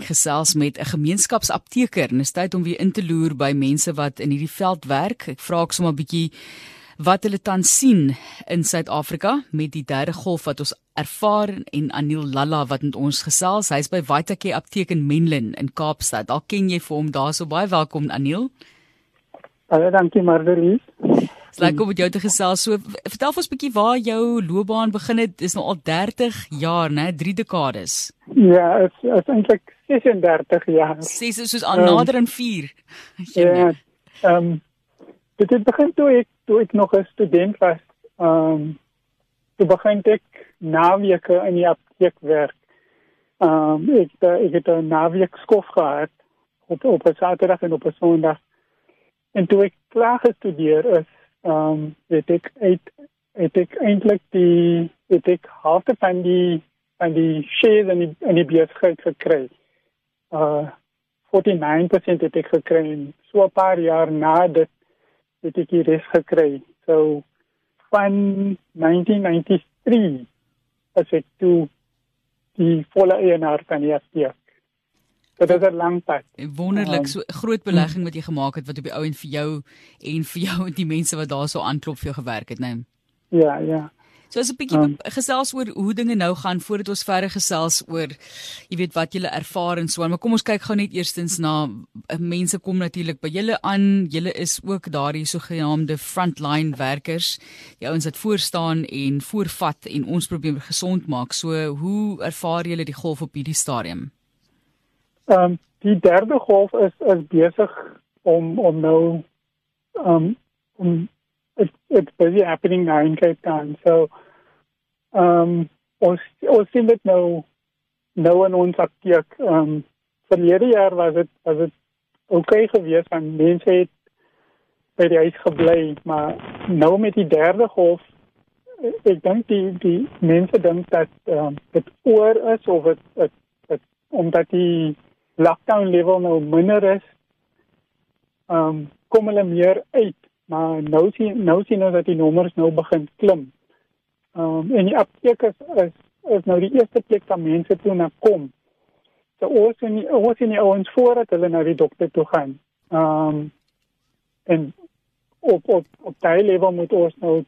gesels met 'n gemeenskapsapteker en is tyd om weer in te loer by mense wat in hierdie veld werk. Ek vra ek sommer 'n bietjie wat hulle tans sien in Suid-Afrika met die derde golf wat ons ervaar en Anil Lalla wat met ons gesels. Hy's by Waitake Apteek in Menlyn in Kaapstad. Daar ken jy vir hom daarso baie welkom Anil. Baie dankie Mardelie. Dis lekker om met jou te gesels. So vertel ons 'n bietjie waar jou loopbaan begin het. Dis nou al 30 jaar, né? 3 dekades. Ja, dit is, is eintlik 36 jaar. Ses is soos aan nader aan 4. Ja. Ehm um, dit het begin toe ek toe ek nog 'n student was. Ehm um, toe begin ek naweke in die apteek werk. Ehm um, ek ek het 'n naweek skof gehad op op 'n Saterdag en op 'n Sondag. En toe ek klaar gestudeer is, ehm um, het ek het, het ek eintlik die het ek halfte van die van die shares in die in die besigheid gekry uh 49% het ek gekry en so 'n paar jaar na dit het ek die res gekry. So van 1993 as ek toe die volle eienaar van die apteek. So dit is 'n lang pad. Wonderlik, so groot belegging wat jy gemaak het wat op die ou en vir jou en vir jou en die mense wat daarso aanklop vir jou gewerk het, né? Nee? Ja, ja. So as 'n bietjie um, gesels oor hoe dinge nou gaan voordat ons verder gesels oor jy weet wat julle ervaar en so, maar kom ons kyk gou net eerstens na eh, mense kom natuurlik by julle aan. Julle is ook daardie sogenaamde frontline werkers. Die ouens wat voor staan en voorvat en ons probeer gesond maak. So hoe ervaar julle die golf op hierdie stadium? Ehm um, die derde golf is is besig om om nou ehm um, om it's busy happening now in Cape Town. So um ons ons sien dit nou nou in ons apteek. Um verlede jaar was dit was dit okay geweest want mense het by die huis gebly, maar nou met die derde golf ek dink die die mense dink dat um dit oor is of dit dit, dit omdat die lockdown level nou minder is. Um kom hulle meer uit maar nou sien nou sien ons dat die nommers nou begin klim. Ehm um, en die apteek is, is is nou die eerste plek waar mense toe na kom. So ons en ons en ons voordat hulle na die dokter toe gaan. Ehm um, en op op op daai level moet ons nou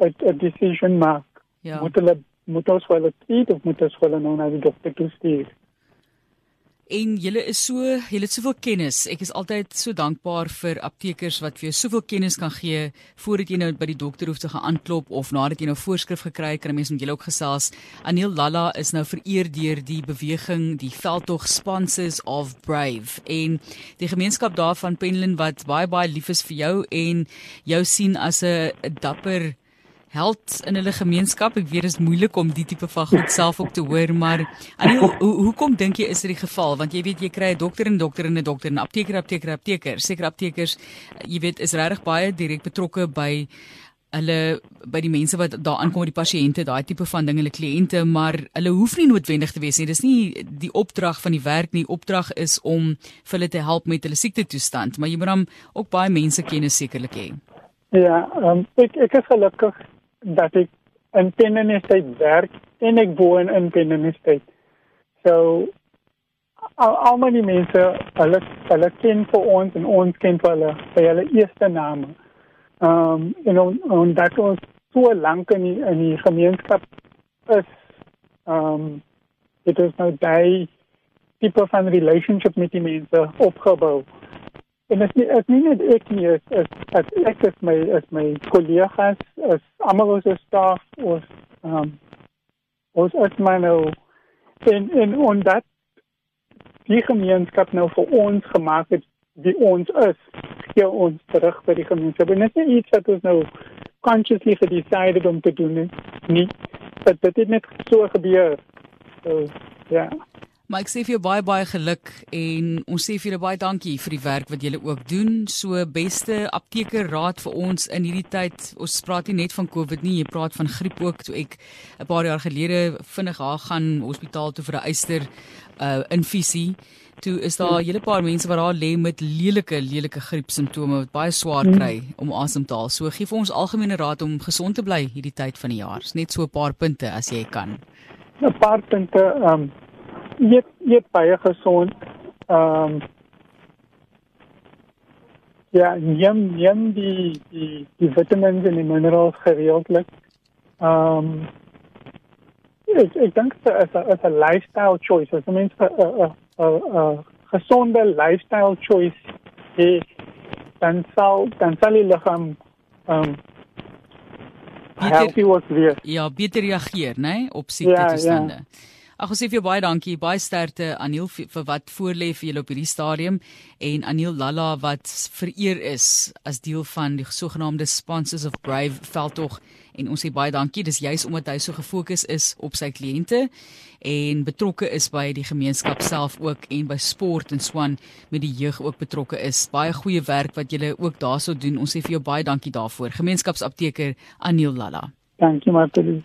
'n decision maak. Ja. Moet hulle moet ons wel dit of moet ons wel nou na die dokter toe stuur en julle is so julle het soveel kennis. Ek is altyd so dankbaar vir aptekers wat vir jou soveel kennis kan gee voordat jy nou by die dokter hoef te gaan aanklop of nadat jy nou voorskrif gekry het, kan 'n mens met julle ook gesels. Anil Lalla is nou vereer deur die beweging die veldtog Sponsors of Brave en die gemeenskap daarvan Penlyn wat baie baie lief is vir jou en jou sien as 'n dapper held in hulle gemeenskap. Ek weet dit is moeilik om die tipe van goed self ook te hoor, maar hoe hoekom dink jy is dit die geval? Want jy weet jy kry 'n dokter en dokter en 'n dokter en apteker apteker apteker. Seker aptekers, jy weet is regtig baie direk betrokke by hulle by die mense wat daar aankom die pasiënte, daai tipe van dinge, hulle kliënte, maar hulle hoef nie noodwendig te wees nie. Dis nie die opdrag van die werk nie. Opdrag is om vir hulle te help met hulle siekte toestand, maar jy moet dan ook baie mense kennis sekerlik hê. Ja, um, ek ek is gelukkig dat ek in Penninestad werk en ek woon in Penninestad. So al al my mense, hulle hulle ken vir ons en ons ken vir hulle by hulle eerste name. Um en on, on dat ons so lank in die, in die gemeenskap is um dit is nou daai tipe van relationship met die mense opgebou. En dit is, nie net ek nie, is, is, is ek is my is my kollegas, is almal ons staf, ons um ons is my nou en en en dat die gemeenskap nou vir ons gemaak het wie ons is, gee ons terug by die gemeenskap. En dit is nie iets wat ons nou consciously gedecided om te doen nie. Dit dit het net so gebeur. So, ja. Yeah. Maar ek sê vir jou baie baie geluk en ons sê vir julle baie dankie vir die werk wat julle ook doen. So beste apteker raad vir ons in hierdie tyd. Ons praat nie net van COVID nie, jy praat van griep ook. Toe ek 'n paar jaar gelede vinnig haar gaan hospitaal toe vir 'n eister uh infusie. Toe is daar 'n hele paar mense wat daar lê met lelike lelike griep simptome wat baie swaar hmm. kry om asem te haal. So gee vir ons algemene raad om gesond te bly hierdie tyd van die jaar. Net so 'n paar punte as jy kan. 'n Paar punte, ehm um eet eet baie gesond. Ehm um, ja, neem neem die die die vitamine en die minerals gereeldlik. Ehm um, ek ek dink dit is 'n is 'n lifestyle choice. As mens 'n 'n 'n gesonde lifestyle choice het, dan sal dan sal die liggaam ehm um, beter, ja, beter reageer, né, nee, op siekte toestande. Ja, ja. Ag ons sê vir jou baie dankie, baie sterkte Aniel vir wat voorlê vir julle op hierdie stadium en Aniel Lalla wat vereer is as deel van die sogenaamde Sponsors of Brave veldtog en ons sê baie dankie. Dis juis omdat hy so gefokus is op sy kliënte en betrokke is by die gemeenskap self ook en by sport en swan met die jeug ook betrokke is. Baie goeie werk wat julle ook daarso doen. Ons sê vir jou baie dankie daarvoor. Gemeenskapsapteker Aniel Lalla. Dankie Martie.